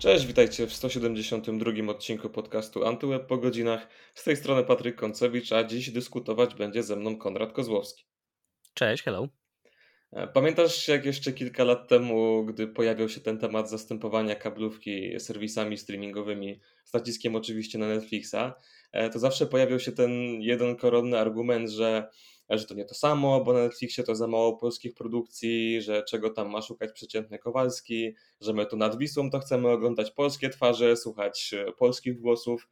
Cześć, witajcie w 172 odcinku podcastu Antyweb po godzinach. Z tej strony Patryk Koncewicz, a dziś dyskutować będzie ze mną Konrad Kozłowski. Cześć, hello. E, pamiętasz, jak jeszcze kilka lat temu, gdy pojawiał się ten temat zastępowania kablówki serwisami streamingowymi, z naciskiem oczywiście na Netflixa, e, to zawsze pojawiał się ten jeden koronny argument, że że to nie to samo, bo na Netflixie to za mało polskich produkcji, że czego tam ma szukać przeciętny Kowalski, że my tu nad Wisłą to chcemy oglądać polskie twarze, słuchać e, polskich głosów.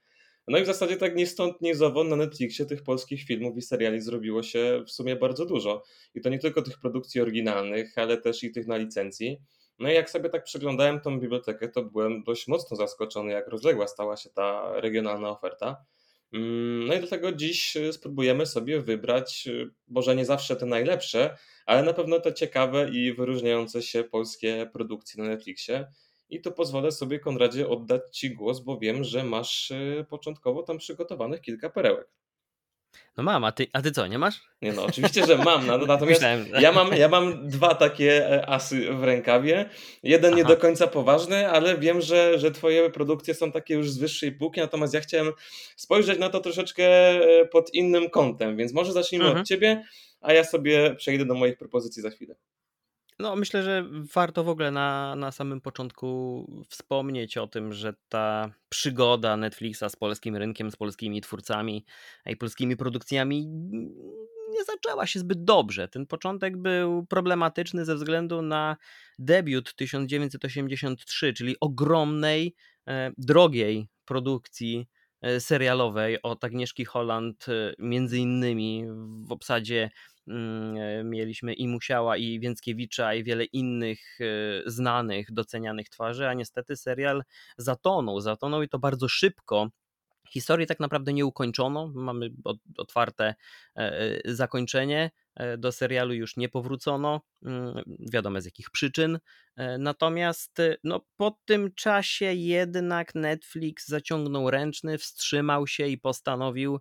No i w zasadzie tak nie stąd, nie zowąd na Netflixie tych polskich filmów i seriali zrobiło się w sumie bardzo dużo. I to nie tylko tych produkcji oryginalnych, ale też i tych na licencji. No i jak sobie tak przeglądałem tą bibliotekę, to byłem dość mocno zaskoczony, jak rozległa stała się ta regionalna oferta. Mm, no i dlatego dziś y, spróbujemy sobie wybrać, y, może nie zawsze te najlepsze, ale na pewno te ciekawe i wyróżniające się polskie produkcje na Netflixie. I tu pozwolę sobie, Konradzie, oddać Ci głos, bo wiem, że masz y, początkowo tam przygotowanych kilka perełek. No mam, a ty, a ty co, nie masz? Nie no, oczywiście, że mam. No, natomiast ja mam, ja mam dwa takie e, asy w rękawie. Jeden Aha. nie do końca poważny, ale wiem, że, że twoje produkcje są takie już z wyższej półki, natomiast ja chciałem spojrzeć na to troszeczkę e, pod innym kątem, więc może zacznijmy mhm. od ciebie, a ja sobie przejdę do moich propozycji za chwilę. No, myślę, że warto w ogóle na, na samym początku wspomnieć o tym, że ta przygoda Netflixa z polskim rynkiem, z polskimi twórcami i polskimi produkcjami nie zaczęła się zbyt dobrze. Ten początek był problematyczny ze względu na debiut 1983, czyli ogromnej, e, drogiej produkcji serialowej od Agnieszki Holland, e, między innymi w obsadzie Mm, e, mieliśmy i Musiała, i Więckiewicza, i wiele innych e, znanych, docenianych twarzy, a niestety serial zatonął. Zatonął i to bardzo szybko. Historii tak naprawdę nie ukończono, mamy otwarte e, zakończenie. Do serialu już nie powrócono, mm, wiadomo z jakich przyczyn. Natomiast no, po tym czasie jednak Netflix zaciągnął ręczny, wstrzymał się i postanowił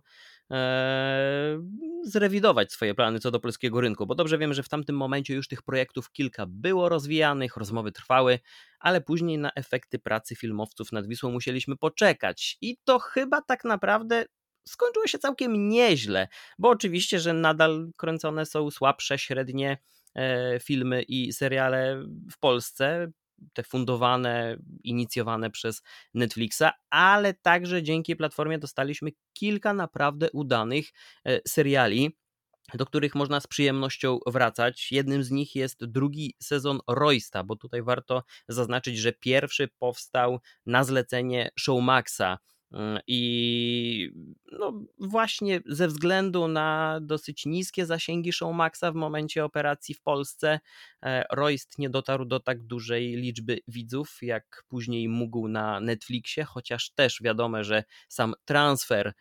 zrewidować swoje plany co do polskiego rynku, bo dobrze wiem, że w tamtym momencie już tych projektów kilka było rozwijanych, rozmowy trwały, ale później na efekty pracy filmowców nad Wisłą musieliśmy poczekać. I to chyba tak naprawdę skończyło się całkiem nieźle, bo oczywiście, że nadal kręcone są słabsze, średnie e, filmy i seriale w Polsce te fundowane, inicjowane przez Netflixa, ale także dzięki platformie dostaliśmy kilka naprawdę udanych e, seriali do których można z przyjemnością wracać. Jednym z nich jest drugi sezon Roysta, bo tutaj warto zaznaczyć, że pierwszy powstał na zlecenie Showmaxa I no właśnie ze względu na dosyć niskie zasięgi Showmaxa w momencie operacji w Polsce, e, Royst nie dotarł do tak dużej liczby widzów, jak później mógł na Netflixie, chociaż też wiadomo, że sam transfer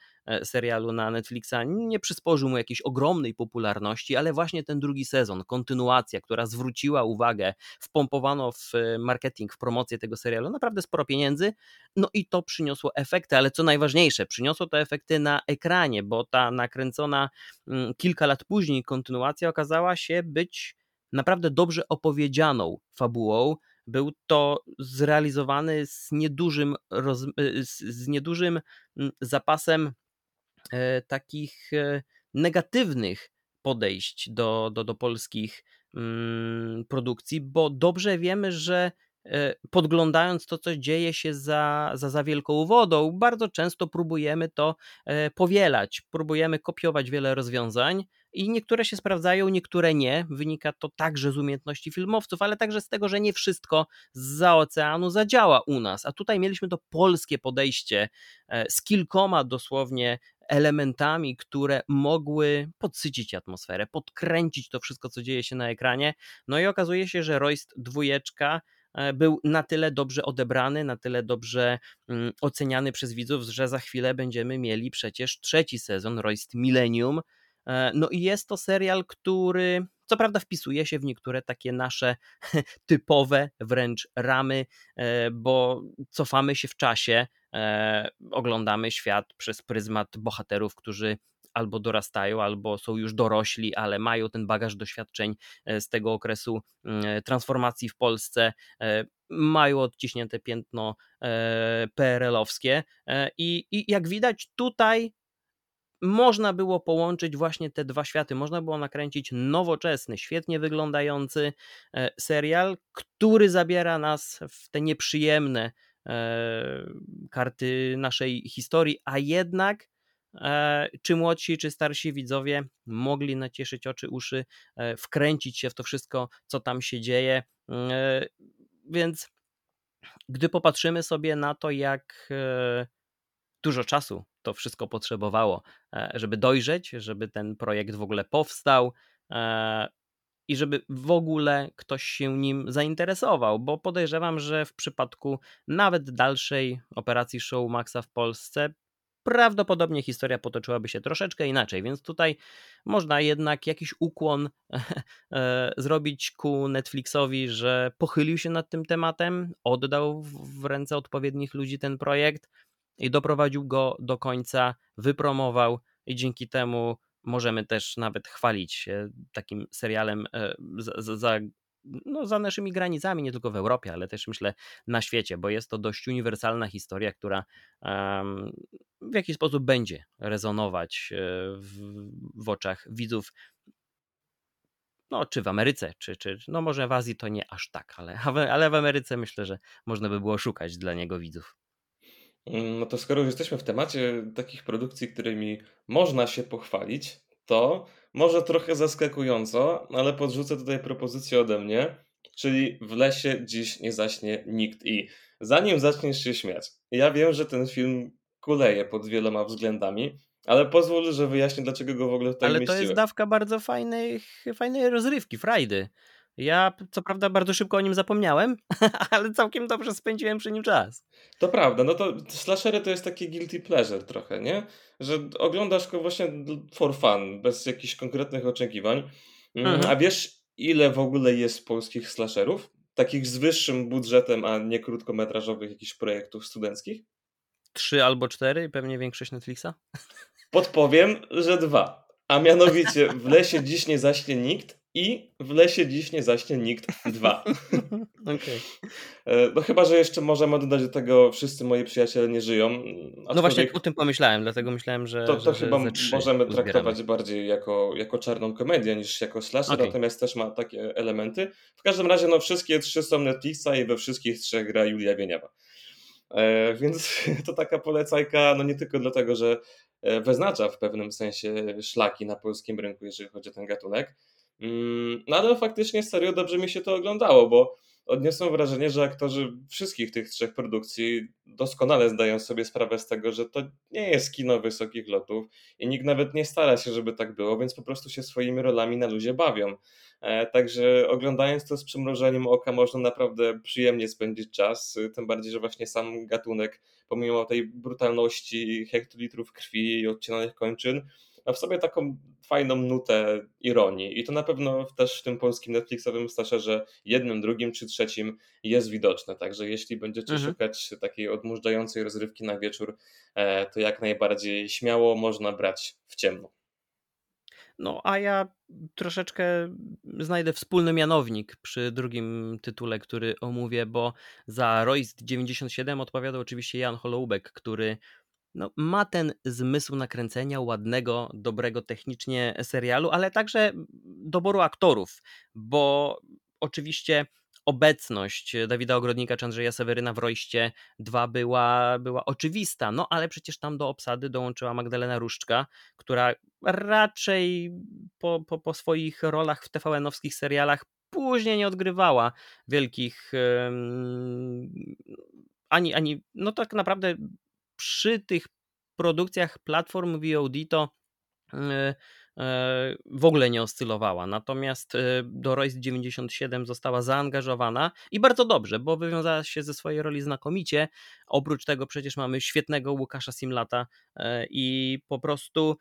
serialu na Netflixa nie przysporzył mu jakiejś ogromnej popularności, ale właśnie ten drugi sezon, kontynuacja, która zwróciła uwagę, wpompowano w e, marketing, w promocję tego serialu naprawdę sporo pieniędzy, no i to przyniosło efekty, ale co najważniejsze, przyniosło to efekty na ekranie, bo ta nakręcona mm, kilka lat później kontynuacja okazała się być naprawdę dobrze opowiedzianą fabułą, był to zrealizowany z niedużym, roz, e, z niedużym mm, zapasem E, takich e, negatywnych podejść do, do, do polskich mm, produkcji, bo dobrze wiemy, że e, podglądając to, co dzieje się za, za, za wielką wodą, bardzo często próbujemy to powielać, próbujemy kopiować wiele rozwiązań, i niektóre się sprawdzają, niektóre nie. Wynika to także z umiejętności filmowców, ale także z tego, że nie wszystko za oceanu zadziała u nas. A tutaj mieliśmy to polskie podejście z kilkoma dosłownie elementami, które mogły podsycić atmosferę, podkręcić to wszystko, co dzieje się na ekranie. No i okazuje się, że Royst dwójeczka e, był na tyle dobrze odebrany, na tyle dobrze mm, oceniany przez widzów, że za chwilę będziemy mieli przecież trzeci sezon Royst Millennium. E, no i jest to serial, który co prawda wpisuje się w niektóre takie nasze typowe wręcz ramy, e, bo cofamy się w czasie, oglądamy świat przez pryzmat bohaterów, którzy albo dorastają, albo są już dorośli, ale mają ten bagaż doświadczeń z tego okresu transformacji w Polsce, mają odciśnięte piętno PRL-owskie i, i jak widać tutaj można było połączyć właśnie te dwa światy. Można było nakręcić nowoczesny, świetnie wyglądający e, serial, który zabiera nas w te nieprzyjemne e, karty naszej historii, a jednak e, czy młodsi, czy starsi widzowie mogli nacieszyć oczy, uszy, wkręcić się w to wszystko, co tam się dzieje. Więc gdy popatrzymy sobie na to, jak dużo czasu to wszystko potrzebowało, e, żeby dojrzeć, żeby ten projekt w ogóle powstał e, i żeby w ogóle ktoś się nim zainteresował, bo podejrzewam, że w przypadku nawet dalszej operacji Show Maxa w Polsce prawdopodobnie historia potoczyłaby się troszeczkę inaczej, więc tutaj można jednak jakiś ukłon e, zrobić ku Netflixowi, że pochylił się nad tym tematem, oddał w ręce odpowiednich ludzi ten projekt i doprowadził go do końca, wypromował i dzięki temu możemy też nawet chwalić się takim serialem e, za, za, no, za naszymi granicami, nie tylko w Europie, ale też myślę na świecie, bo jest to dość uniwersalna historia, która w jakiś sposób będzie rezonować e, w, w oczach widzów no, czy w Ameryce, czy, czy no może w Azji to nie aż tak, ale, ale w Ameryce myślę, że można by było szukać dla niego widzów. Mm, no to skoro już jesteśmy w temacie takich produkcji, którymi można się pochwalić, to może trochę zaskakująco, ale podrzucę tutaj propozycję ode mnie, czyli w lesie dziś nie zaśnie nikt. I zanim zaczniesz się śmiać, ja wiem, że ten film kuleje pod wieloma względami, ale pozwól, że wyjaśnię, dlaczego go w ogóle tutaj Ale to jest dawka bardzo fajnej, fajnej rozrywki, frajdy. Ja co prawda bardzo szybko o nim zapomniałem, ale całkiem dobrze spędziłem przy nim czas. To prawda, no to slashery to jest taki guilty pleasure trochę, nie? Że oglądasz go właśnie for fun, bez jakichś konkretnych oczekiwań. Mm, mhm. A wiesz, ile w ogóle jest polskich slasherów? Takich z wyższym budżetem, a nie krótkometrażowych jakichś projektów studenckich? Trzy albo cztery, pewnie większość Netflixa? Podpowiem, że dwa. A mianowicie w lesie dziś nie zaśnie nikt i w lesie dziś nie zaśnie nikt dwa. okay. E, no chyba, że jeszcze możemy dodać do tego wszyscy moi przyjaciele nie żyją. No właśnie o tym pomyślałem, dlatego myślałem, że To, to że, chyba możemy traktować bardziej jako, jako czarną komedię niż jako slasher, okay. natomiast też ma takie elementy. W każdym razie no wszystkie trzy są Netflixa i we wszystkich trzech gra Julia Wieniawa. E, więc to taka polecajka, no nie tylko dlatego, że wyznacza w pewnym sensie szlaki na polskim rynku, jeżeli chodzi o ten gatunek, Mm, no ale faktycznie serio dobrze mi się to oglądało, bo odniosłem wrażenie, że aktorzy wszystkich tych trzech produkcji doskonale zdają sobie sprawę z tego, że to nie jest kino wysokich lotów i nikt nawet nie stara się, żeby tak było, więc po prostu się swoimi rolami na luzie bawią. E, także oglądając to z przymrożeniem oka można naprawdę przyjemnie spędzić czas, tym bardziej, że właśnie sam gatunek, pomimo tej brutalności hektolitrów krwi i odcinanych kończyn, ma w sobie taką fajną nutę ironii. I to na pewno też w tym polskim Netflixowym slasherze jednym, drugim czy trzecim jest widoczne. Także jeśli będziecie mhm. szukać takiej odmurzającej rozrywki na wieczór, e, to jak najbardziej śmiało można brać w ciemno. No, a ja troszeczkę znajdę wspólny mianownik przy drugim tytule, który omówię, bo za Royst 97 odpowiadał oczywiście Jan Holoubek, który no, ma ten zmysł nakręcenia ładnego, dobrego technicznie serialu, ale także doboru aktorów, bo oczywiście obecność Dawida Ogrodnika czy Andrzeja Seweryna w Rojście 2 była, była oczywista, no ale przecież tam do obsady dołączyła Magdalena Różczka, która raczej po, po, po swoich rolach w TVN-owskich serialach później nie odgrywała wielkich ani, ani, no tak naprawdę przy tych produkcjach platform VOD to e, e, w ogóle nie oscylowała. Natomiast do Royce 97 została zaangażowana i bardzo dobrze, bo wywiązała się ze swojej roli znakomicie. Oprócz tego przecież mamy świetnego Łukasza Simlata i po prostu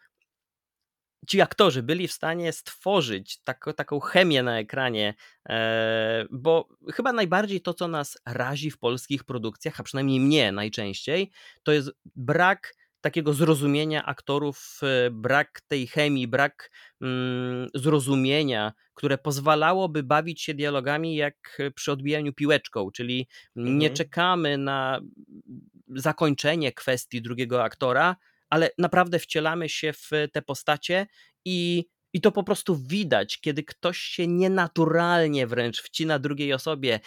ci aktorzy byli w stanie stworzyć tak, taką chemię na ekranie, e, bo chyba najbardziej to, co nas razi w polskich produkcjach, a przynajmniej mnie najczęściej, to jest brak takiego zrozumienia aktorów, e, brak tej chemii, brak mm, zrozumienia, które pozwalałoby bawić się dialogami jak przy odbijaniu piłeczką, czyli nie Mhm. czekamy na zakończenie kwestii drugiego aktora, ale naprawdę wcielamy się w te postacie i i to po prostu widać, kiedy ktoś się nienaturalnie wręcz wcina drugiej osobie.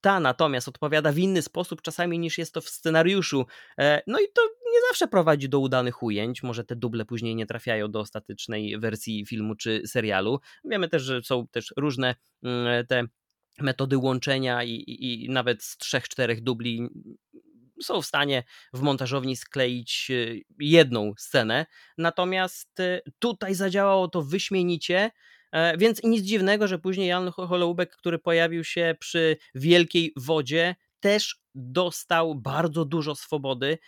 Ta natomiast odpowiada w inny sposób czasami niż jest to w scenariuszu. E, no i to nie zawsze prowadzi do udanych ujęć. Może te duble później nie trafiają do ostatecznej wersji filmu czy serialu. Wiemy też, że są też różne mm, te metody łączenia i, i, i nawet z trzech, czterech dubli są w stanie w montażowni skleić e, jedną scenę. Natomiast e, tutaj zadziałało to wyśmienicie. E, więc nic dziwnego, że później Jan Holoubek, który pojawił się przy Wielkiej Wodzie, też dostał bardzo dużo swobody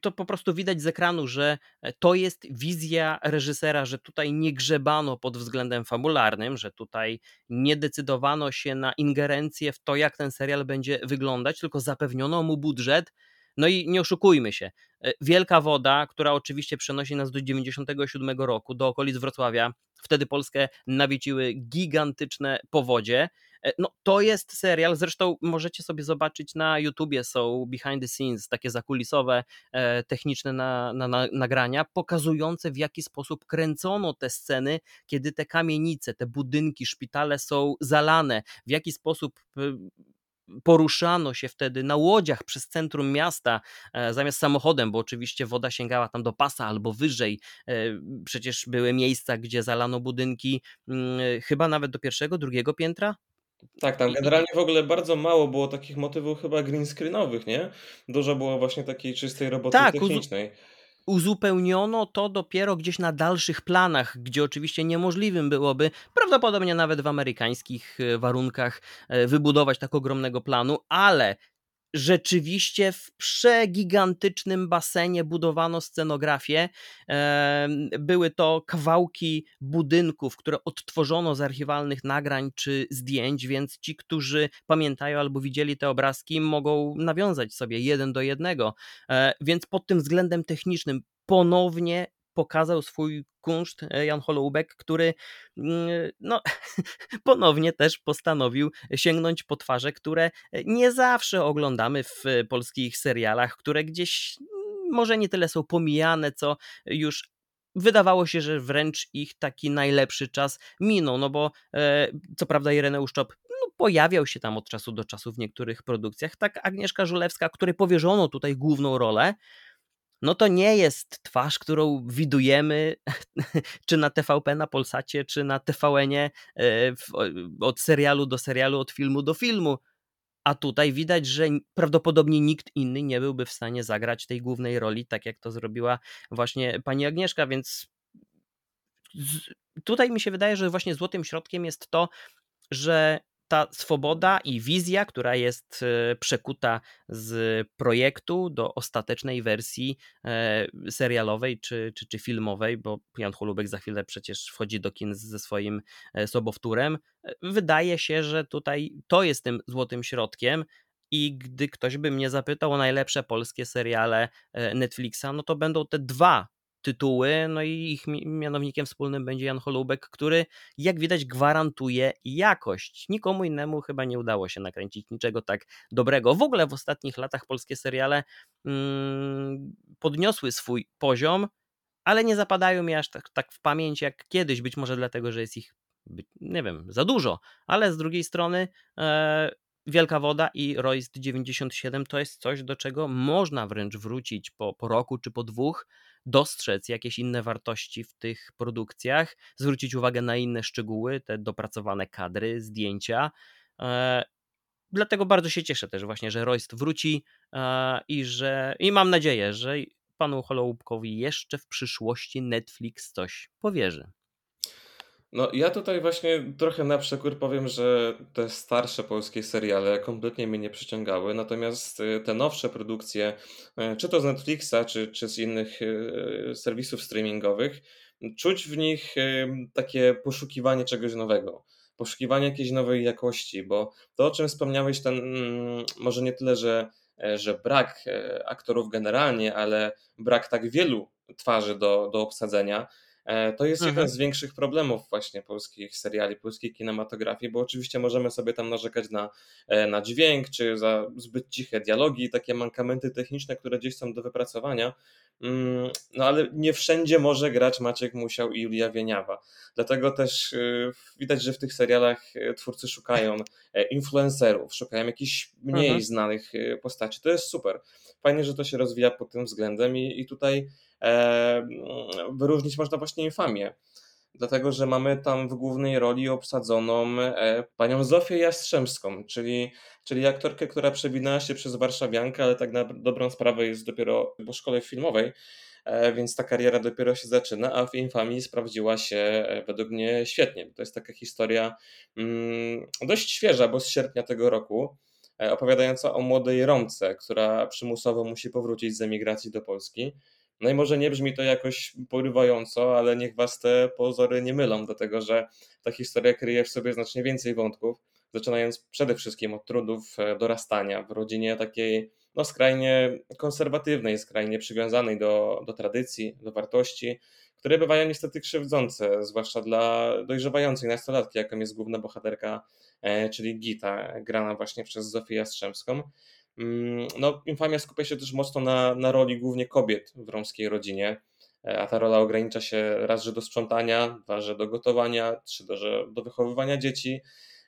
to po prostu widać z ekranu, że e, to jest wizja reżysera, że tutaj nie grzebano pod względem fabularnym, że tutaj nie decydowano się na ingerencję w to, jak ten serial będzie wyglądać, tylko zapewniono mu budżet. No i nie oszukujmy się, e, Wielka Woda, która oczywiście przenosi nas do 97 roku, do okolic Wrocławia, wtedy Polskę nawieciły gigantyczne powodzie. E, no, to jest serial, zresztą możecie sobie zobaczyć na YouTubie, są behind the scenes, takie zakulisowe, e, techniczne na, na, na, nagrania, pokazujące w jaki sposób kręcono te sceny, kiedy te kamienice, te budynki, szpitale są zalane, w jaki sposób poruszano się wtedy na łodziach przez centrum miasta e, zamiast samochodem, bo oczywiście woda sięgała tam do pasa albo wyżej. Przecież były miejsca, gdzie zalano budynki mm, chyba nawet do pierwszego, drugiego piętra. Tak, tam generalnie w ogóle bardzo mało było takich motywów chyba green screenowych, nie? Dużo było właśnie takiej czystej roboty tak, technicznej. Uzupełniono to dopiero gdzieś na dalszych planach, gdzie oczywiście niemożliwym byłoby, prawdopodobnie nawet w amerykańskich e, warunkach, e, wybudować tak ogromnego planu, ale rzeczywiście w przegigantycznym basenie budowano scenografię. Były to kawałki budynków, które odtworzono z archiwalnych nagrań czy zdjęć, więc ci, którzy pamiętają albo widzieli te obrazki, mogą nawiązać sobie jeden do jednego. E, więc pod tym względem technicznym ponownie pokazał swój kunszt e, Jan Holoubek, który mm, no, ponownie też postanowił sięgnąć po twarze, które nie zawsze oglądamy w polskich serialach, które gdzieś mm, może nie tyle są pomijane, co już wydawało się, że wręcz ich taki najlepszy czas minął, no bo e, co prawda Ireneusz Czop no, pojawiał się tam od czasu do czasu w niektórych produkcjach, tak Agnieszka Żulewska, której powierzono tutaj główną rolę, no to nie jest twarz, którą widujemy czy na TVP, na Polsacie, czy na TVN-ie e, od serialu do serialu, od filmu do filmu. A tutaj widać, że prawdopodobnie nikt inny nie byłby w stanie zagrać tej głównej roli, tak jak to zrobiła właśnie pani Agnieszka, więc tutaj mi się wydaje, że właśnie złotym środkiem jest to, że ta swoboda i wizja, która jest e, przekuta z projektu do ostatecznej wersji e, serialowej czy, czy, czy filmowej, bo Jan Holubek za chwilę przecież wchodzi do kin ze swoim e, sobowtórem. Wydaje się, że tutaj to jest tym złotym środkiem. I gdy ktoś by mnie zapytał o najlepsze polskie seriale Netflixa, no to będą te dwa tytuły, no i ich mianownikiem wspólnym będzie Jan Holubek, który jak widać gwarantuje jakość. Nikomu innemu chyba nie udało się nakręcić niczego tak dobrego. W ogóle w ostatnich latach polskie seriale mm, podniosły swój poziom, ale nie zapadają mi aż tak, tak w pamięć jak kiedyś, być może dlatego, że jest ich nie wiem, za dużo, ale z drugiej strony e, Wielka Woda i Royst 97 to jest coś, do czego można wręcz wrócić po, po roku czy po dwóch, dostrzec jakieś inne wartości w tych produkcjach, zwrócić uwagę na inne szczegóły, te dopracowane kadry, zdjęcia. E, dlatego bardzo się cieszę też właśnie, że Royst wróci e, i że i mam nadzieję, że panu Holoubkowi jeszcze w przyszłości Netflix coś powierzy. No, ja tutaj właśnie trochę na przekór powiem, że te starsze polskie seriale kompletnie mnie nie przyciągały, natomiast y, te nowsze produkcje, y, czy to z Netflixa, czy, czy z innych y, serwisów streamingowych, czuć w nich takie poszukiwanie czegoś nowego, poszukiwanie jakiejś nowej jakości, bo to, o czym wspomniałeś, ten mm, może nie tyle, że że brak aktorów generalnie, ale brak tak wielu twarzy do, do obsadzenia, E, to jest mhm. jeden z większych problemów właśnie polskich seriali, polskiej kinematografii, bo oczywiście możemy sobie tam narzekać na, e, na dźwięk, czy za zbyt ciche dialogi, takie mankamenty techniczne, które gdzieś są do wypracowania, mm, no ale nie wszędzie może grać Maciek Musiał i Julia Wieniawa. Dlatego też y, widać, że w tych serialach e, twórcy szukają influencerów, szukają jakichś mniej mhm. znanych postaci. To jest super. Fajnie, że to się rozwija pod tym względem i, i tutaj E, wyróżnić można właśnie infamię. Dlatego, że mamy tam w głównej roli obsadzoną e, panią Zofię Jastrzębską, czyli, czyli aktorkę, która przewinęła się przez warszawiankę, ale tak na dobrą sprawę jest dopiero po szkole filmowej, e, więc ta kariera dopiero się zaczyna, a w Infamii sprawdziła się według mnie świetnie. To jest taka historia mm, dość świeża, bo z sierpnia tego roku, opowiadająca o młodej Romce, która przymusowo musi powrócić z emigracji do Polski. No i może nie brzmi to jakoś porywająco, ale niech was te pozory nie mylą, dlatego że ta historia kryje w sobie znacznie więcej wątków, zaczynając przede wszystkim od trudów e, dorastania w rodzinie takiej no, skrajnie konserwatywnej, skrajnie przywiązanej do, do tradycji, do wartości, które bywają niestety krzywdzące, zwłaszcza dla dojrzewającej nastolatki, jaką jest główna bohaterka, e, czyli Gita, grana właśnie przez Zofię Jastrzębską. Mm, no, Infamia skupia się też mocno na, na roli głównie kobiet w romskiej rodzinie, e, a ta rola ogranicza się raz, że do sprzątania, dwa, że do gotowania, trzy, że do wychowywania dzieci,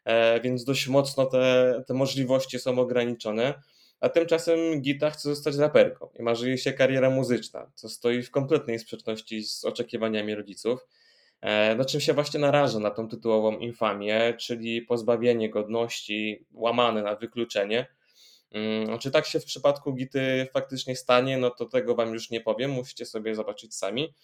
e, więc dość mocno te, te możliwości są ograniczone. A tymczasem Gita chce zostać raperką i marzy jej się kariera muzyczna, co stoi w kompletnej sprzeczności z oczekiwaniami rodziców. No czym się właśnie naraża na tą tytułową infamię, czyli pozbawienie godności, łamane na wykluczenie, czy tak się w przypadku Gity faktycznie stanie, no to tego Wam już nie powiem, musicie sobie zobaczyć sami.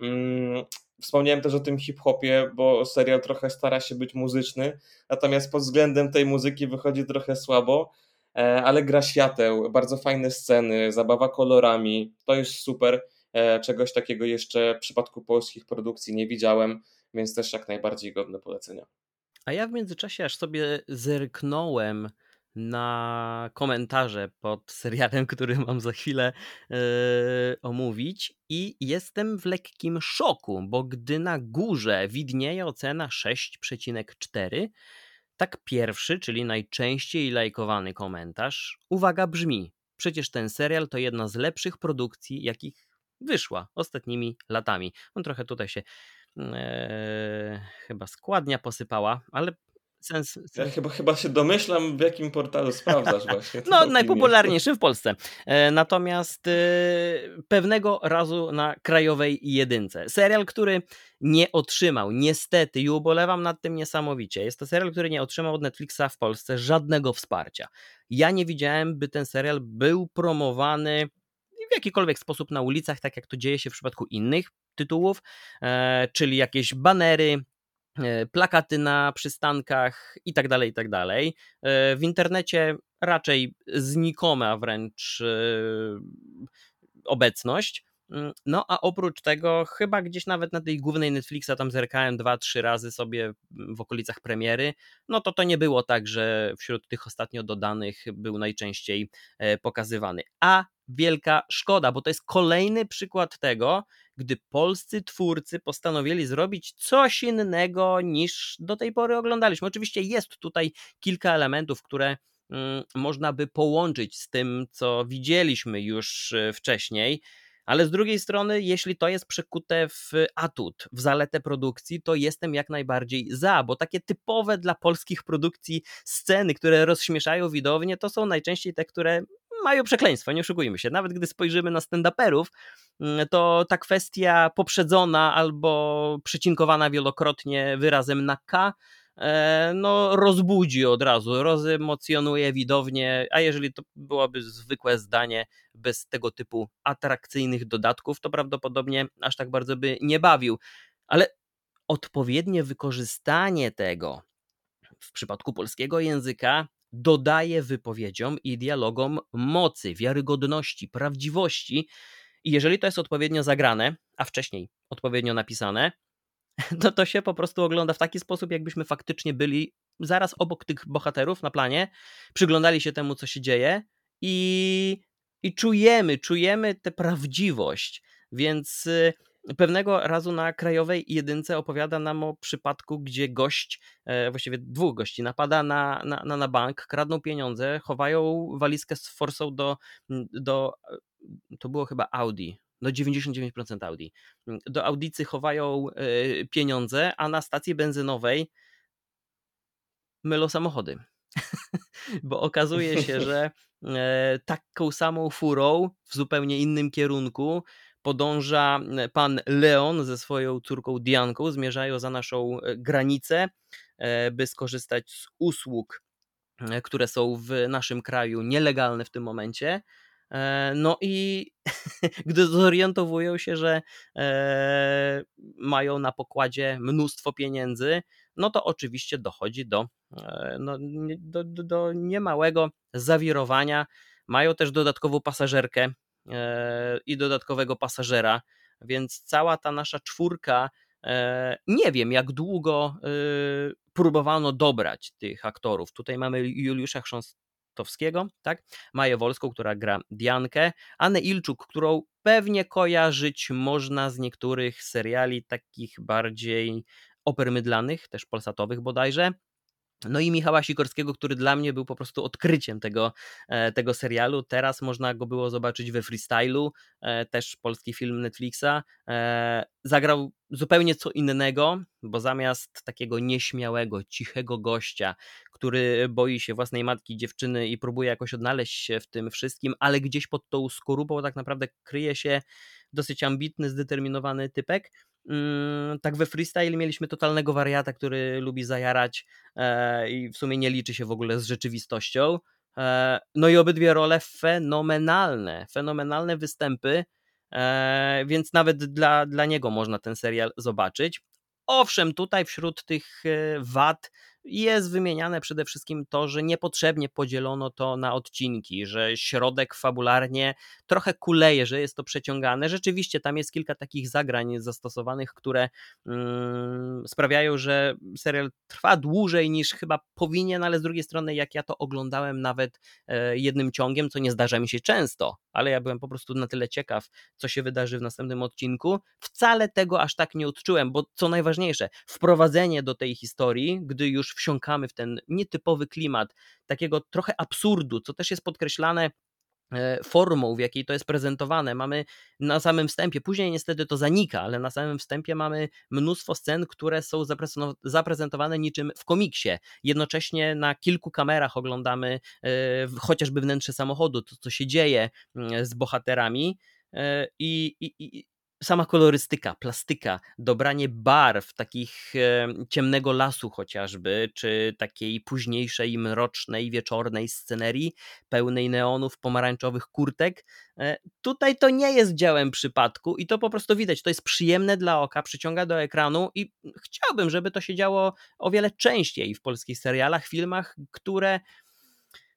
Mm, wspomniałem też o tym hip-hopie, bo serial trochę stara się być muzyczny, natomiast pod względem tej muzyki wychodzi trochę słabo, e, ale gra świateł, bardzo fajne sceny, zabawa kolorami, to jest super. E, czegoś takiego jeszcze w przypadku polskich produkcji nie widziałem, więc też jak najbardziej godne polecenia. A ja w międzyczasie aż sobie zerknąłem na komentarze pod serialem, który mam za chwilę yy, omówić i jestem w lekkim szoku, bo gdy na górze widnieje ocena 6,4, tak pierwszy, czyli najczęściej lajkowany komentarz, uwaga brzmi, przecież ten serial to jedna z lepszych produkcji, jakich wyszła ostatnimi latami. On trochę tutaj się yy, chyba składnia posypała, ale Sens, Ja chyba, chyba się domyślam, w jakim portalu sprawdzasz właśnie. No, najpopularniejszy w Polsce. E, natomiast e, pewnego razu na krajowej jedynce. Serial, który nie otrzymał, niestety, i ubolewam nad tym niesamowicie. Jest to serial, który nie otrzymał od Netflixa w Polsce żadnego wsparcia. Ja nie widziałem, by ten serial był promowany w jakikolwiek sposób na ulicach, tak jak to dzieje się w przypadku innych tytułów, e, czyli jakieś banery, plakaty na przystankach i tak dalej, i tak dalej. E, w internecie raczej znikoma wręcz e, obecność. Mm, no a oprócz tego, chyba gdzieś nawet na tej głównej Netflixa tam zerkałem dwa, trzy razy sobie w okolicach premiery, no to to nie było tak, że wśród tych ostatnio dodanych był najczęściej pokazywany. A wielka szkoda, bo to jest kolejny przykład tego, gdy polscy twórcy postanowili zrobić coś innego niż do tej pory oglądaliśmy. Oczywiście jest tutaj kilka elementów, które mm, można by połączyć z tym, co widzieliśmy już e, wcześniej. Ale z drugiej strony, jeśli to jest przekute w atut, w zaletę produkcji, to jestem jak najbardziej za, bo takie typowe dla polskich produkcji sceny, które rozśmieszają widownię, to są najczęściej te, które mają przekleństwo, nie oszukujmy się. Nawet gdy spojrzymy na stand-uperów, mm, to ta kwestia poprzedzona albo przecinkowana wielokrotnie wyrazem na K, e, no rozbudzi od razu, rozemocjonuje widownię, a jeżeli to byłoby zwykłe zdanie bez tego typu atrakcyjnych dodatków, to prawdopodobnie aż tak bardzo by nie bawił. Ale odpowiednie wykorzystanie tego w przypadku polskiego języka dodaje wypowiedziom i dialogom mocy, wiarygodności, prawdziwości. I jeżeli to jest odpowiednio zagrane, a wcześniej odpowiednio napisane, to to się po prostu ogląda w taki sposób, jakbyśmy faktycznie byli zaraz obok tych bohaterów na planie, przyglądali się temu, co się dzieje i, i czujemy, czujemy tę prawdziwość. Więc y, pewnego razu na krajowej jedynce opowiada nam o przypadku, gdzie gość, e, właściwie dwóch gości, napada na, na, na bank, kradną pieniądze, chowają walizkę z forsą do, do to było chyba Audi, do 99% Audi. Do audicy chowają e, pieniądze, a na stacji benzynowej mylą samochody. Bo okazuje się, że e, taką samą furą w zupełnie innym kierunku podąża e, pan Leon ze swoją córką Dianką. Zmierzają za naszą granicę, by skorzystać z usług, które są w naszym kraju nielegalne w tym momencie. E, no i gdy zorientowują się, że e, mają na pokładzie mnóstwo pieniędzy, no to oczywiście dochodzi do, e, no, do, do niemałego zawirowania. Mają też dodatkową pasażerkę i dodatkowego pasażera, więc cała ta nasza czwórka, nie wiem jak długo próbowano dobrać tych aktorów. Tutaj mamy Juliusza Chrząst Towskiego, tak? Maję Wolską, która gra Diankę, Anę Ilczuk, którą pewnie kojarzyć można z niektórych seriali takich bardziej opermydlanych, też polsatowych bodajże. No i Michała Sikorskiego, który dla mnie był po prostu odkryciem tego, e, tego serialu. Teraz można go było zobaczyć we freestylu, e, też polski film Netflixa. E, zagrał zupełnie co innego, bo zamiast takiego nieśmiałego, cichego gościa, który boi się własnej matki, dziewczyny i próbuje jakoś odnaleźć się w tym wszystkim, ale gdzieś pod tą skorupą tak naprawdę kryje się dosyć ambitny, zdeterminowany typek tak we freestyle mieliśmy totalnego wariata, który lubi zajarać e, i w sumie nie liczy się w ogóle z rzeczywistością. E, no i obydwie role fenomenalne, fenomenalne występy, e, więc nawet dla, dla niego można ten serial zobaczyć. Owszem, tutaj wśród tych wad jest wymieniane przede wszystkim to, że niepotrzebnie podzielono to na odcinki, że środek fabularnie trochę kuleje, że jest to przeciągane. Rzeczywiście tam jest kilka takich zagrań zastosowanych, które mm, sprawiają, że serial trwa dłużej niż chyba powinien, ale z drugiej strony, jak ja to oglądałem nawet e, jednym ciągiem, co nie zdarza mi się często, ale ja byłem po prostu na tyle ciekaw, co się wydarzy w następnym odcinku, wcale tego aż tak nie odczułem, bo co najważniejsze, wprowadzenie do tej historii, gdy już wsiąkamy w ten nietypowy klimat takiego trochę absurdu, co też jest podkreślane e, formą, w jakiej to jest prezentowane. Mamy na samym wstępie, później niestety to zanika, ale na samym wstępie mamy mnóstwo scen, które są zaprezentowane niczym w komiksie. Jednocześnie na kilku kamerach oglądamy e, chociażby wnętrze samochodu, to co się dzieje mm, z bohaterami. E, i, i, sama kolorystyka, plastyka, dobranie barw, takich ciemnego lasu chociażby, czy takiej późniejszej, mrocznej, wieczornej scenerii, pełnej neonów, pomarańczowych kurtek. E, tutaj to nie jest działem przypadku i to po prostu widać. To jest przyjemne dla oka, przyciąga do ekranu i chciałbym, żeby to się działo o wiele częściej w polskich serialach, filmach, które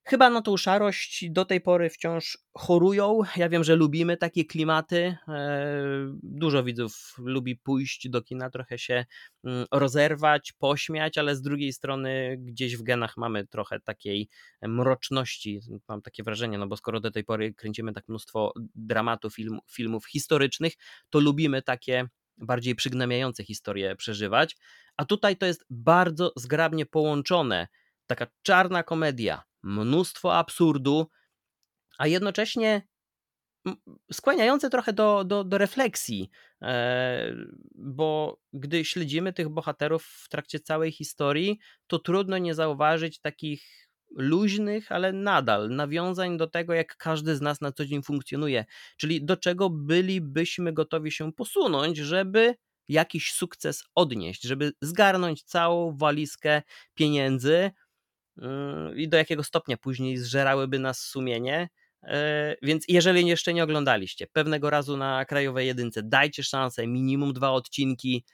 chyba na tą szarość do tej pory wciąż chorują. Ja wiem, że lubimy takie klimaty. E, dużo widzów lubi pójść do kina, trochę się mm, rozerwać, pośmiać, ale z drugiej strony gdzieś w genach mamy trochę takiej mroczności. Mam takie wrażenie, no bo skoro do tej pory kręcimy tak mnóstwo dramatu, film, filmów historycznych, to lubimy takie bardziej przygnębiające historie przeżywać. A tutaj to jest bardzo zgrabnie połączone. Taka czarna komedia, mnóstwo absurdu, a jednocześnie skłaniające trochę do, do, do refleksji, e, bo gdy śledzimy tych bohaterów w trakcie całej historii, to trudno nie zauważyć takich luźnych, ale nadal nawiązań do tego, jak każdy z nas na co dzień funkcjonuje, czyli do czego bylibyśmy gotowi się posunąć, żeby jakiś sukces odnieść, żeby zgarnąć całą walizkę pieniędzy, i do jakiego stopnia później zżerałyby nas sumienie. Yy, więc jeżeli jeszcze nie oglądaliście, pewnego razu na krajowej jedynce dajcie szansę, minimum dwa odcinki.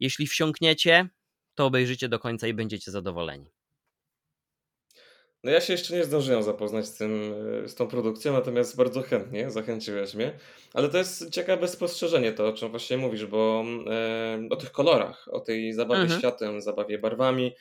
Jeśli wsiąkniecie, to obejrzycie do końca i będziecie zadowoleni. No ja się jeszcze nie zdążyłem zapoznać z, tym, z tą produkcją, natomiast bardzo chętnie zachęciłeś mnie. Ale to jest ciekawe spostrzeżenie to, o czym właśnie mówisz, bo e, o tych kolorach, o tej zabawie mhm. światem, zabawie barwami,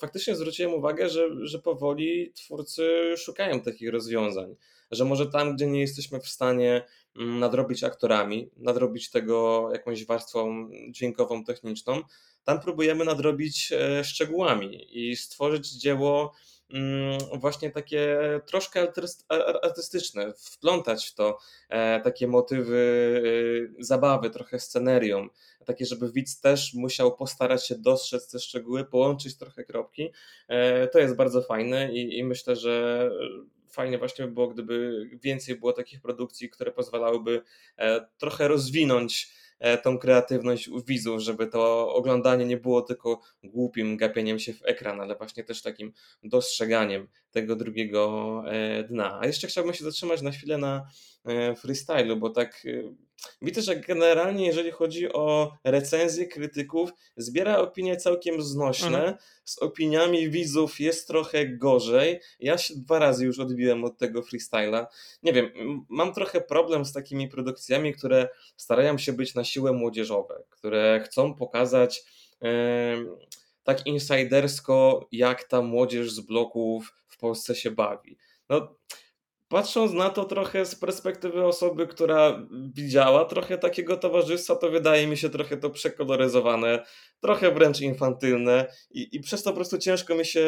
faktycznie zwróciłem uwagę, że, że powoli twórcy szukają takich rozwiązań, że może tam, gdzie nie jesteśmy w stanie mm, nadrobić aktorami, nadrobić tego jakąś warstwą dźwiękową, techniczną, tam próbujemy nadrobić e, szczegółami i stworzyć dzieło mm, właśnie takie troszkę artystyczne, wplątać w to e, takie motywy e, zabawy, trochę scenerią, takie, żeby widz też musiał postarać się dostrzec te szczegóły, połączyć trochę kropki. To jest bardzo fajne i, i myślę, że fajnie właśnie by było, gdyby więcej było takich produkcji, które pozwalałyby trochę rozwinąć E, tą kreatywność widzów, żeby to oglądanie nie było tylko głupim gapieniem się w ekran, ale właśnie też takim dostrzeganiem tego drugiego e, dna. A jeszcze chciałbym się zatrzymać na chwilę na e, freestylu, bo tak Widzę, że generalnie jeżeli chodzi o recenzje krytyków, zbiera opinie całkiem znośne. Mhm. Z opiniami widzów jest trochę gorzej. Ja się dwa razy już odbiłem od tego freestyla. Nie wiem, mam trochę problem z takimi produkcjami, które starają się być na siłę młodzieżowe, które chcą pokazać yy, tak insidersko, jak ta młodzież z bloków w Polsce się bawi. No, patrząc na to trochę z perspektywy osoby, która widziała trochę takiego towarzystwa, to wydaje mi się trochę to przekoloryzowane, trochę wręcz infantylne i, i przez to po prostu ciężko mi się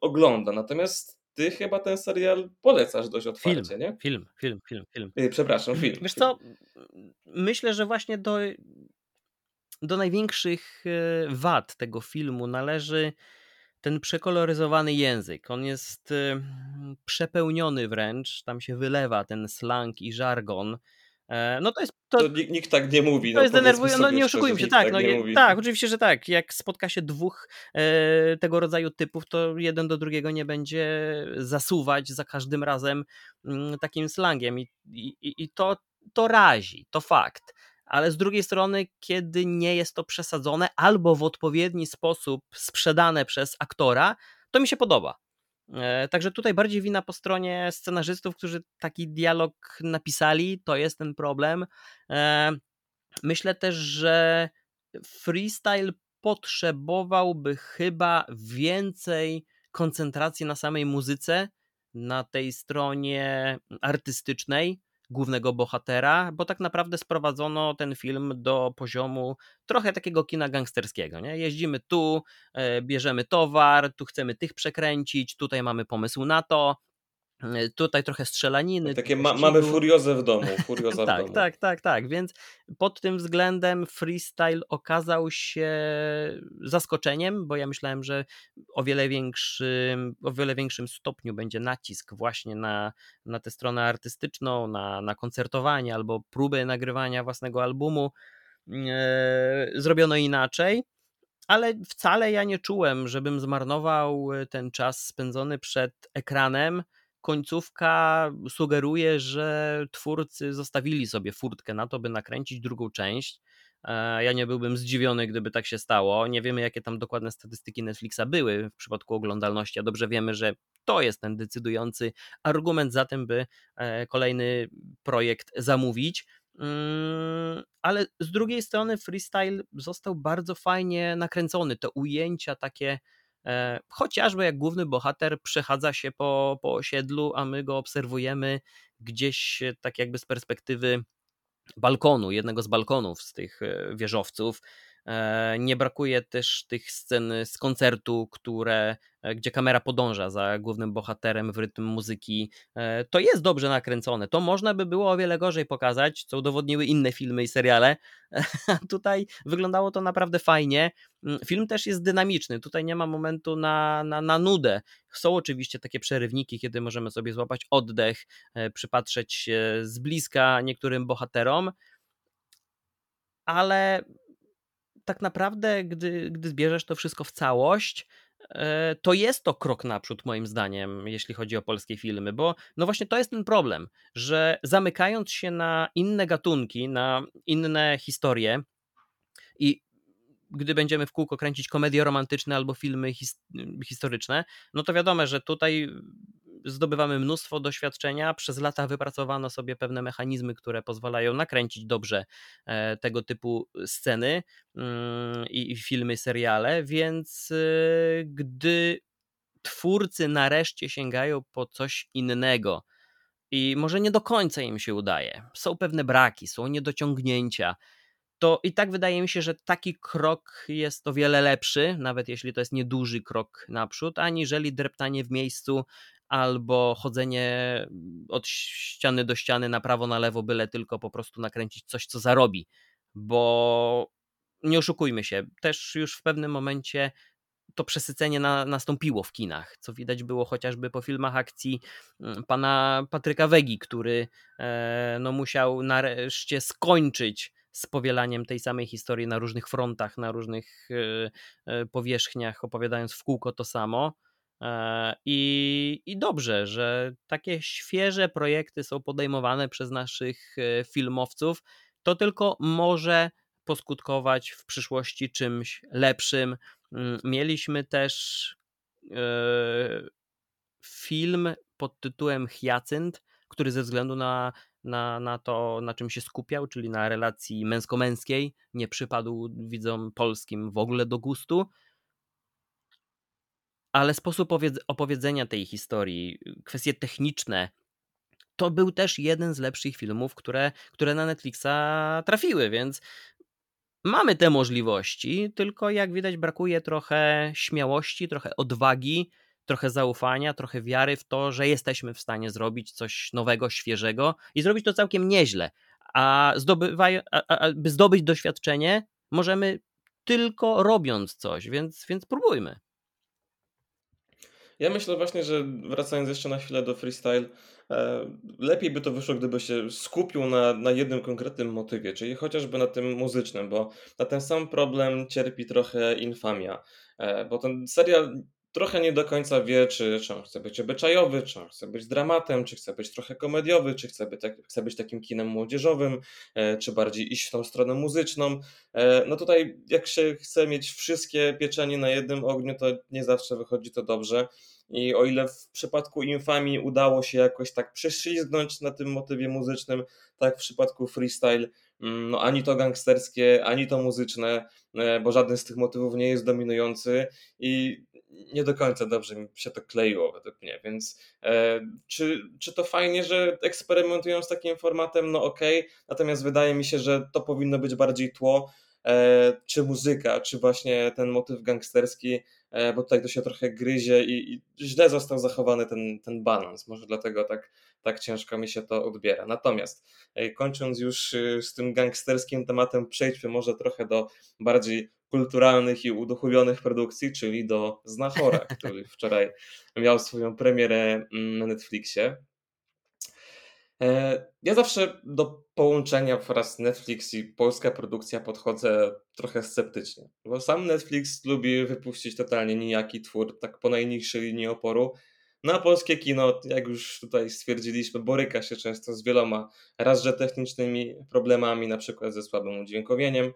ogląda. Natomiast ty chyba ten serial polecasz dość otwarcie, film, nie? Film, film, film, film. Y, przepraszam, film. Wiesz co, myślę, że właśnie do, do największych e, wad tego filmu należy ten przekoloryzowany język, on jest przepełniony wręcz, tam się wylewa ten slang i żargon. E, no to jest. To, to nikt tak nie mówi. To no jest denerwujące. No nie oszukujmy się, tak. tak, no, je, tak, oczywiście, że tak. Jak spotka się dwóch e, tego rodzaju typów, to jeden do drugiego nie będzie zasuwać za każdym razem m, mm, takim slangiem. I, i, i to, to razi, to fakt ale z drugiej strony, kiedy nie jest to przesadzone albo w odpowiedni sposób sprzedane przez aktora, to mi się podoba. E, także tutaj bardziej wina po stronie scenarzystów, którzy taki dialog napisali, to jest ten problem. E, myślę też, że freestyle potrzebowałby chyba więcej koncentracji na samej muzyce, na tej stronie artystycznej, głównego bohatera, bo tak naprawdę sprowadzono ten film do poziomu trochę takiego kina gangsterskiego. Nie? Jeździmy tu, e, bierzemy towar, tu chcemy tych przekręcić, tutaj mamy pomysł na to, tutaj trochę strzelaniny. Takie ma, mamy furiozę w domu. Furioza tak, w domu. tak, tak, tak. Więc pod tym względem freestyle okazał się zaskoczeniem, bo ja myślałem, że o wiele większym, o wiele większym stopniu będzie nacisk właśnie na, na tę stronę artystyczną, na, na koncertowanie albo próbę nagrywania własnego albumu. Zrobiono inaczej ale wcale ja nie czułem, żebym zmarnował ten czas spędzony przed ekranem końcówka sugeruje, że twórcy zostawili sobie furtkę na to, by nakręcić drugą część. E, ja nie byłbym zdziwiony, gdyby tak się stało. Nie wiemy, jakie tam dokładne statystyki Netflixa były w przypadku oglądalności, a dobrze wiemy, że to jest ten decydujący argument za tym, by e, kolejny projekt zamówić. Mm, ale z drugiej strony freestyle został bardzo fajnie nakręcony. Te ujęcia takie chociażby jak główny bohater przechadza się po, po osiedlu, a my go obserwujemy gdzieś e, tak jakby z perspektywy balkonu, jednego z balkonów z tych e, wieżowców. Nie brakuje też tych scen z koncertu, które E, gdzie kamera podąża za głównym bohaterem w rytm muzyki. E, to jest dobrze nakręcone. To można by było o wiele gorzej pokazać, co udowodniły inne filmy i seriale. Tutaj wyglądało to naprawdę fajnie. Mm, film też jest dynamiczny. Tutaj nie ma momentu na, na, na nudę. Są oczywiście takie przerywniki, kiedy możemy sobie złapać oddech, e, przypatrzeć się z bliska niektórym bohaterom, ale tak naprawdę, gdy, gdy zbierzesz to wszystko w całość, E, to jest to krok naprzód, moim zdaniem, jeśli chodzi o polskie filmy, bo no właśnie to jest ten problem, że zamykając się na inne gatunki, na inne historie i gdy będziemy w kółko kręcić komedie romantyczne albo filmy his historyczne, no to wiadomo, że tutaj zdobywamy mnóstwo doświadczenia. Przez lata wypracowano sobie pewne mechanizmy, które pozwalają nakręcić dobrze e, tego typu sceny mm, i filmy, seriale, więc e, gdy twórcy nareszcie sięgają po coś innego, i może nie do końca im się udaje. Są pewne braki, są niedociągnięcia. To i tak wydaje mi się, że taki krok jest o wiele lepszy, nawet jeśli to jest nieduży krok naprzód, aniżeli dreptanie w miejscu albo chodzenie od ściany do ściany na prawo, na lewo, byle tylko po prostu nakręcić coś, co zarobi. Bo nie oszukujmy się, też już w pewnym momencie to przesycenie na, nastąpiło w kinach, co widać było chociażby po filmach akcji mm, pana Patryka Wegi, który e, no, musiał nareszcie skończyć z powielaniem tej samej historii na różnych frontach, na różnych e, e, powierzchniach, opowiadając w kółko to samo. I, I dobrze, że takie świeże projekty są podejmowane przez naszych filmowców. To tylko może poskutkować w przyszłości czymś lepszym, Mm, mieliśmy też e, film pod tytułem Hyacynt, który ze względu na, na, na to, na czym się skupiał, czyli na relacji męsko-męskiej, nie przypadł widzom polskim w ogóle do gustu. Ale sposób opowiedzenia tej historii, kwestie techniczne, to był też jeden z lepszych filmów, które, które na Netflixa trafiły, więc Mamy te możliwości, tylko jak widać brakuje trochę śmiałości, trochę odwagi, trochę zaufania, trochę wiary w to, że jesteśmy w stanie zrobić coś nowego, świeżego i zrobić to całkiem nieźle. A, a, a by zdobyć doświadczenie, możemy tylko robiąc coś, więc, więc próbujmy. Ja myślę właśnie, że wracając jeszcze na chwilę do freestyle, e, lepiej by to wyszło, gdyby się skupił na, na jednym konkretnym motywie, czyli chociażby na tym muzycznym, bo na ten sam problem cierpi trochę Infamia, e, bo ten serial trochę nie do końca wie, czy, czy on chce być obyczajowy, czy on chce być dramatem, czy chce być trochę komediowy, czy chce być, tak, chce być takim kinem młodzieżowym, e, czy bardziej iść w tą stronę muzyczną. No tutaj, jak się chce mieć wszystkie pieczenie na jednym ogniu, to nie zawsze wychodzi to dobrze. I o ile w przypadku Infamii udało się jakoś tak prześlizgnąć na tym motywie muzycznym, tak w przypadku freestyle, mm, no ani to gangsterskie, ani to muzyczne, e, bo żaden z tych motywów nie jest dominujący i nie do końca dobrze mi się to kleiło według mnie, więc e, czy, czy to fajnie, że eksperymentują z takim formatem? No okej, okay. natomiast wydaje mi się, że to powinno być bardziej tło, e, czy muzyka, czy właśnie ten motyw gangsterski, E, bo tutaj to się trochę gryzie i, i źle został zachowany ten, ten balans. Może dlatego tak, tak ciężko mi się to odbiera. Natomiast e, kończąc już y, z tym gangsterskim tematem, przejdźmy może trochę do bardziej kulturalnych i uduchowionych produkcji, czyli do Znachora, który wczoraj miał swoją premierę mm, na Netflixie. E, ja zawsze do połączenia wraz Netflix i polska produkcja podchodzę trochę sceptycznie, bo sam Netflix lubi wypuścić totalnie nijaki twór, tak po najniższej linii oporu. No a polskie kino, jak już tutaj stwierdziliśmy, boryka się często z wieloma raz, technicznymi problemami, na przykład ze słabym udźwiękowieniem,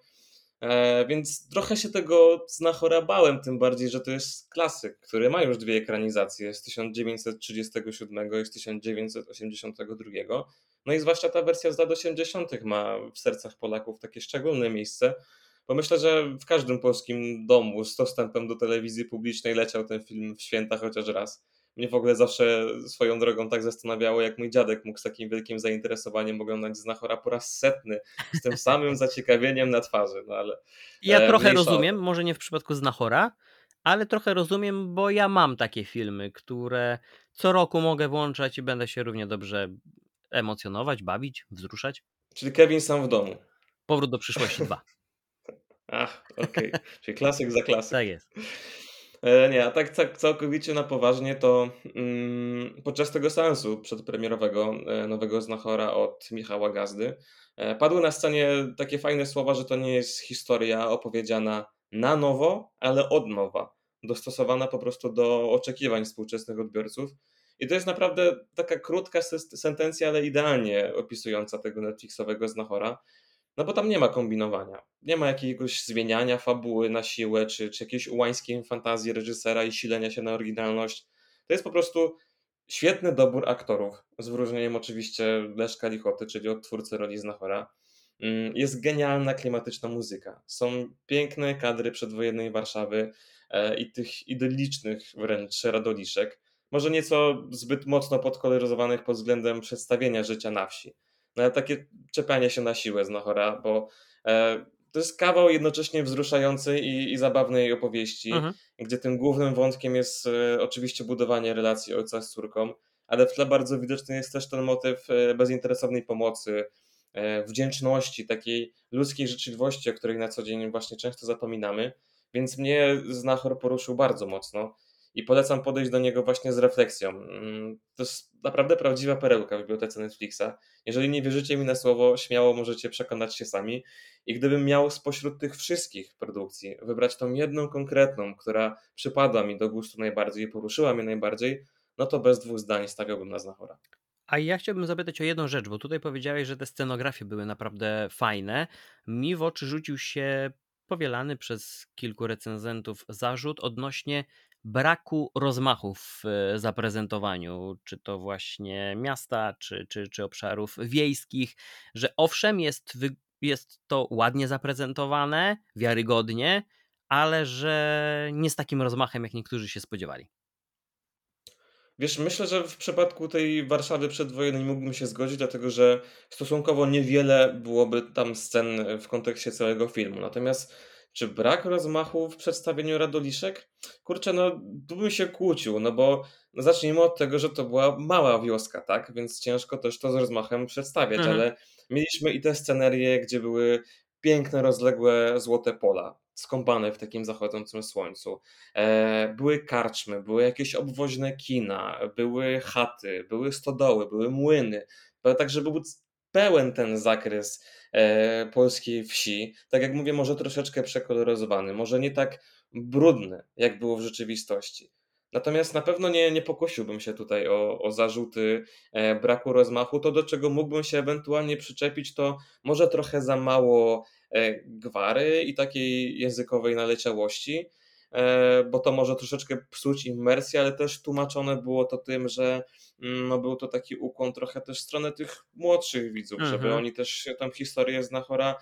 E, więc trochę się tego znachorabałem, tym bardziej, że to jest klasyk, który ma już dwie ekranizacje z 1937 i z 1982. No i zwłaszcza ta wersja z lat 80. ma w sercach Polaków takie szczególne miejsce, bo myślę, że w każdym polskim domu z dostępem do telewizji publicznej leciał ten film w święta chociaż raz mnie w ogóle zawsze swoją drogą tak zastanawiało, jak mój dziadek mógł z takim wielkim zainteresowaniem oglądać Znachora po raz setny, z tym samym zaciekawieniem na twarzy. No ale, ja e, trochę rozumiem, może nie w przypadku Znachora, ale trochę rozumiem, bo ja mam takie filmy, które co roku mogę włączać i będę się równie dobrze emocjonować, bawić, wzruszać. Czyli Kevin sam w domu. Powrót do przyszłości 2. Ach, okej. Okay. Czyli klasyk za klasyk. Tak jest. E, nie, a tak, tak całkowicie na poważnie to mm, podczas tego seansu przedpremierowego e, nowego Znachora od Michała Gazdy e, padły na scenie takie fajne słowa, że to nie jest historia opowiedziana na nowo, ale od nowa, dostosowana po prostu do oczekiwań współczesnych odbiorców. I to jest naprawdę taka krótka sentencja, ale idealnie opisująca tego Netflixowego Znachora. No bo tam nie ma kombinowania. Nie ma jakiegoś zmieniania fabuły na siłę, czy, czy jakiejś ułańskiej fantazji reżysera i silenia się na oryginalność. To jest po prostu świetny dobór aktorów, z wyróżnieniem oczywiście Leszka Lichoty, czyli odtwórcy roli Znachora. Mm, jest genialna, klimatyczna muzyka. Są piękne kadry przedwojennej Warszawy e, i tych idyllicznych wręcz radoliszek. Może nieco zbyt mocno podkoloryzowanych pod względem przedstawienia życia na wsi. No ale takie czepianie się na siłę z Nachora, bo e, to jest kawał jednocześnie wzruszającej i, i zabawnej opowieści, Mhm. gdzie tym głównym wątkiem jest e, oczywiście budowanie relacji ojca z córką, ale w tle bardzo widoczny jest też ten motyw e, bezinteresownej pomocy, e, wdzięczności, takiej ludzkiej życzliwości, o której na co dzień właśnie często zapominamy. Więc mnie Znachor poruszył bardzo mocno i polecam podejść do niego właśnie z refleksją. Mm, To jest naprawdę prawdziwa perełka w bibliotece Netflixa. Jeżeli nie wierzycie mi na słowo, śmiało możecie przekonać się sami. I gdybym miał spośród tych wszystkich produkcji wybrać tą jedną konkretną, która przypadła mi do gustu najbardziej i poruszyła mnie najbardziej, no to bez dwóch zdań stawiałbym na Znachora. A ja chciałbym zapytać o jedną rzecz, bo tutaj powiedziałeś, że te scenografie były naprawdę fajne. Mi w oczy rzucił się powielany przez kilku recenzentów zarzut odnośnie braku rozmachu w e, zaprezentowaniu, czy to właśnie miasta, czy, czy, czy obszarów wiejskich, że owszem, jest, jest to ładnie zaprezentowane, wiarygodnie, ale że nie z takim rozmachem, jak niektórzy się spodziewali. Wiesz, myślę, że w przypadku tej Warszawy przedwojennej mógłbym się zgodzić, dlatego że stosunkowo niewiele byłoby tam scen w kontekście całego filmu. Natomiast czy brak rozmachu w przedstawieniu Radoliszek? Kurczę, no tu bym się kłócił, no bo no, zacznijmy od tego, że to była mała wioska, tak? Więc ciężko też to z rozmachem przedstawiać, Mhm. ale mieliśmy i te scenerie, gdzie były piękne, rozległe złote pola, skąpane w takim zachodzącym słońcu. E, były karczmy, były jakieś obwoźne kina, były chaty, były stodoły, były młyny. To tak, żeby był pełen ten zakres polskiej wsi. Tak jak mówię, może troszeczkę przekoloryzowany, może nie tak brudny, jak było w rzeczywistości. Natomiast na pewno nie, nie pokusiłbym się tutaj o, o zarzuty e, braku rozmachu. To, do czego mógłbym się ewentualnie przyczepić, to może trochę za mało e, gwary i takiej językowej naleciałości e, bo to może troszeczkę psuć imersję, ale też tłumaczone było to tym, że mm, no był to taki ukłon trochę też w stronę tych młodszych widzów, żeby Mhm. oni też tą historię z Nachora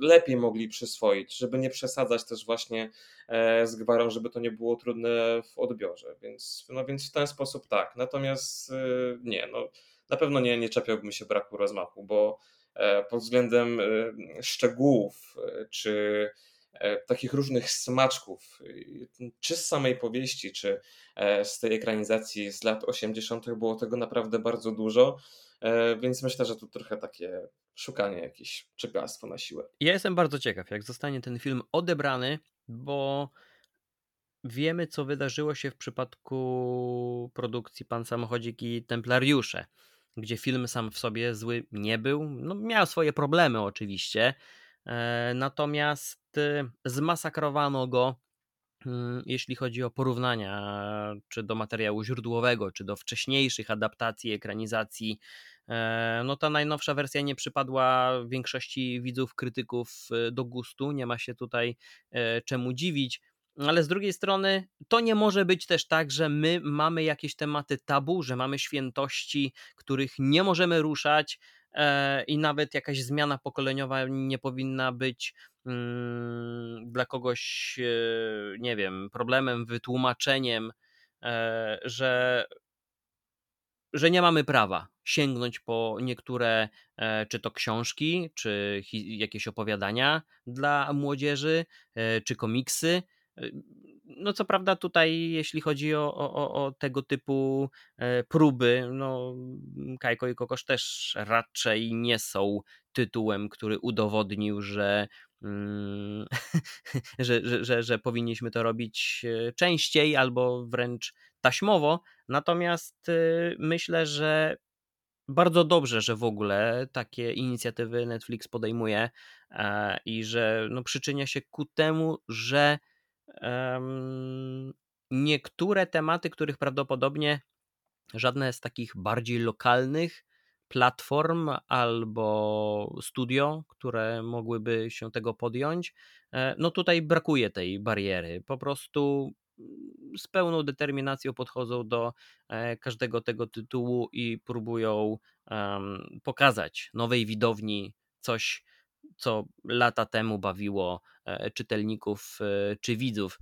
lepiej mogli przyswoić, żeby nie przesadzać też właśnie e, z gwarą, żeby to nie było trudne w odbiorze, więc, no więc w ten sposób tak, natomiast e, nie, no na pewno nie, nie czepiałbym się braku rozmachu, bo e, pod względem e, szczegółów e, czy e, takich różnych smaczków, e, czy z samej powieści, czy e, z tej ekranizacji z lat 80. było tego naprawdę bardzo dużo, e, więc myślę, że tu trochę takie szukanie jakieś czepialstwo na siłę. Ja jestem bardzo ciekaw, jak zostanie ten film odebrany, bo wiemy, co wydarzyło się w przypadku produkcji Pan Samochodzik i Templariusze, gdzie film sam w sobie zły nie był. No, miał swoje problemy oczywiście, e, natomiast e, zmasakrowano go mm, jeśli chodzi o porównania, czy do materiału źródłowego, czy do wcześniejszych adaptacji, ekranizacji, e, no ta najnowsza wersja nie przypadła większości widzów, krytyków e, do gustu, nie ma się tutaj e, czemu dziwić. Ale z drugiej strony, to nie może być też tak, że my mamy jakieś tematy tabu, że mamy świętości, których nie możemy ruszać, i nawet jakaś zmiana pokoleniowa nie powinna być mm, dla kogoś, e, nie wiem, problemem, wytłumaczeniem, e, że, że nie mamy prawa sięgnąć po niektóre, e, czy to książki, czy jakieś opowiadania dla młodzieży, e, czy komiksy. E, No, co prawda, tutaj, jeśli chodzi o, o, o- tego typu e, próby, no, Kajko i Kokosz też raczej nie są tytułem, który udowodnił, że, mm, że, że, że, że powinniśmy to robić e, częściej albo wręcz taśmowo. Natomiast y, myślę, że bardzo dobrze, że w ogóle takie inicjatywy Netflix podejmuje e, i że no, przyczynia się ku temu, że niektóre tematy, których prawdopodobnie żadne z takich bardziej lokalnych platform albo studio, które mogłyby się tego podjąć, e, no tutaj brakuje tej bariery. Po prostu z pełną determinacją podchodzą do każdego tego tytułu i próbują pokazać nowej widowni coś, co lata temu bawiło czytelników czy widzów.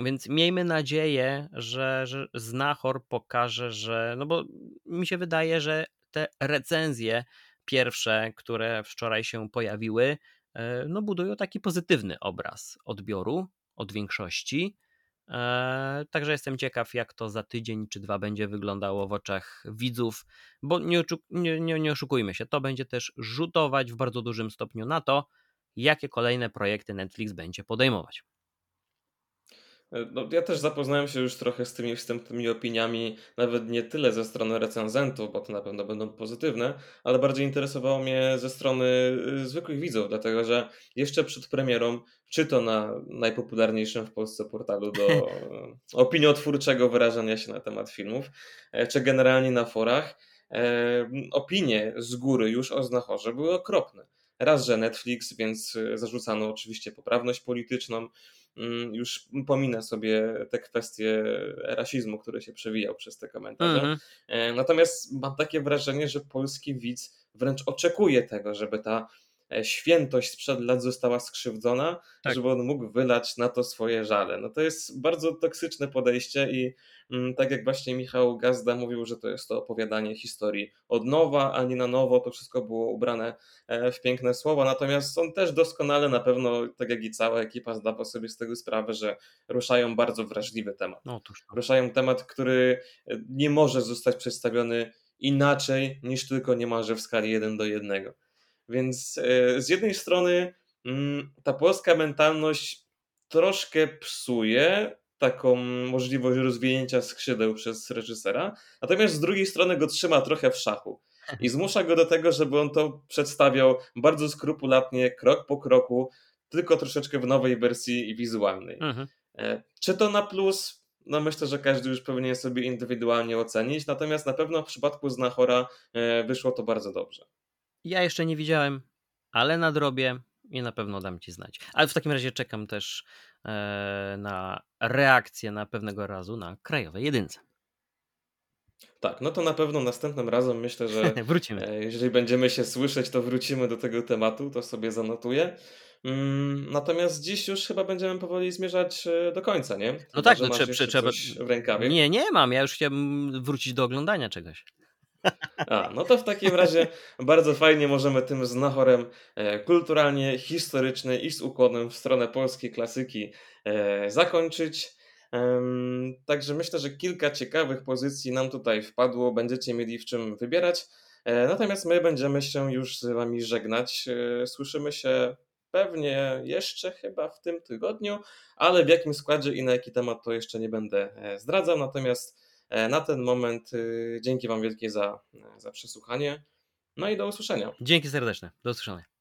Więc miejmy nadzieję, że, że Znachor pokaże, że. No bo mi się wydaje, że te recenzje pierwsze, które wczoraj się pojawiły, e, no budują taki pozytywny obraz odbioru od większości. E, także jestem ciekaw, jak to za tydzień czy dwa będzie wyglądało w oczach widzów, bo nie, nie, nie, nie oszukujmy się, to będzie też rzutować w bardzo dużym stopniu na to, jakie kolejne projekty Netflix będzie podejmować. No, ja też zapoznałem się już trochę z tymi wstępnymi opiniami, nawet nie tyle ze strony recenzentów, bo to na pewno będą pozytywne, ale bardziej interesowało mnie ze strony y, zwykłych widzów, dlatego że jeszcze przed premierą, czy to na najpopularniejszym w Polsce portalu do opiniotwórczego wyrażania się na temat filmów, e, czy generalnie na forach, e, opinie z góry już o Znachorze były okropne. Raz, że Netflix, więc zarzucano oczywiście poprawność polityczną, już pominę sobie te kwestie rasizmu, który się przewijał przez te komentarze. Mhm. E, natomiast mam takie wrażenie, że polski widz wręcz oczekuje tego, żeby ta świętość sprzed lat została skrzywdzona, tak. żeby on mógł wylać na to swoje żale. No to jest bardzo toksyczne podejście i Mm, tak jak właśnie Michał Gazda mówił, że to jest to opowiadanie historii od nowa, a nie na nowo, to wszystko było ubrane e, w piękne słowa, natomiast on też doskonale na pewno, tak jak i cała ekipa zdawał sobie z tego sprawę, że ruszają bardzo wrażliwy temat. No, ruszają temat, który e, nie może zostać przedstawiony inaczej niż tylko niemalże w skali 1 do 1. Więc e, z jednej strony mm, ta polska mentalność troszkę psuje taką możliwość rozwinięcia skrzydeł przez reżysera, natomiast z drugiej strony go trzyma trochę w szachu i zmusza go do tego, żeby on to przedstawiał bardzo skrupulatnie, krok po kroku, tylko troszeczkę w nowej wersji wizualnej. Mhm. E, czy to na plus? No myślę, że każdy już powinien sobie indywidualnie ocenić, natomiast na pewno w przypadku Znachora e, wyszło to bardzo dobrze. Ja jeszcze nie widziałem, ale nadrobię i na pewno dam ci znać. Ale w takim razie czekam też e, na reakcję na pewnego razu na krajowej jedynce. Tak, no to na pewno następnym razem myślę, że wrócimy. E, jeżeli będziemy się słyszeć, to wrócimy do tego tematu, to sobie zanotuję. Mm, natomiast dziś już chyba będziemy powoli zmierzać e, do końca, nie? no tak, no, trzeba. w rękawie. Nie, nie mam. Ja już chciałem wrócić do oglądania czegoś. A, no to w takim razie bardzo fajnie możemy tym znachorem e, kulturalnie, historycznie i z ukłonem w stronę polskiej klasyki e, zakończyć. Także myślę, że kilka ciekawych pozycji nam tutaj wpadło, będziecie mieli w czym wybierać. E, natomiast my będziemy się już z Wami żegnać. Słyszymy się pewnie jeszcze chyba w tym tygodniu, ale w jakim składzie i na jaki temat to jeszcze nie będę zdradzał. Natomiast na ten moment y, dzięki Wam wielkie za, za przesłuchanie. No i do usłyszenia. Dzięki serdeczne. Do usłyszenia.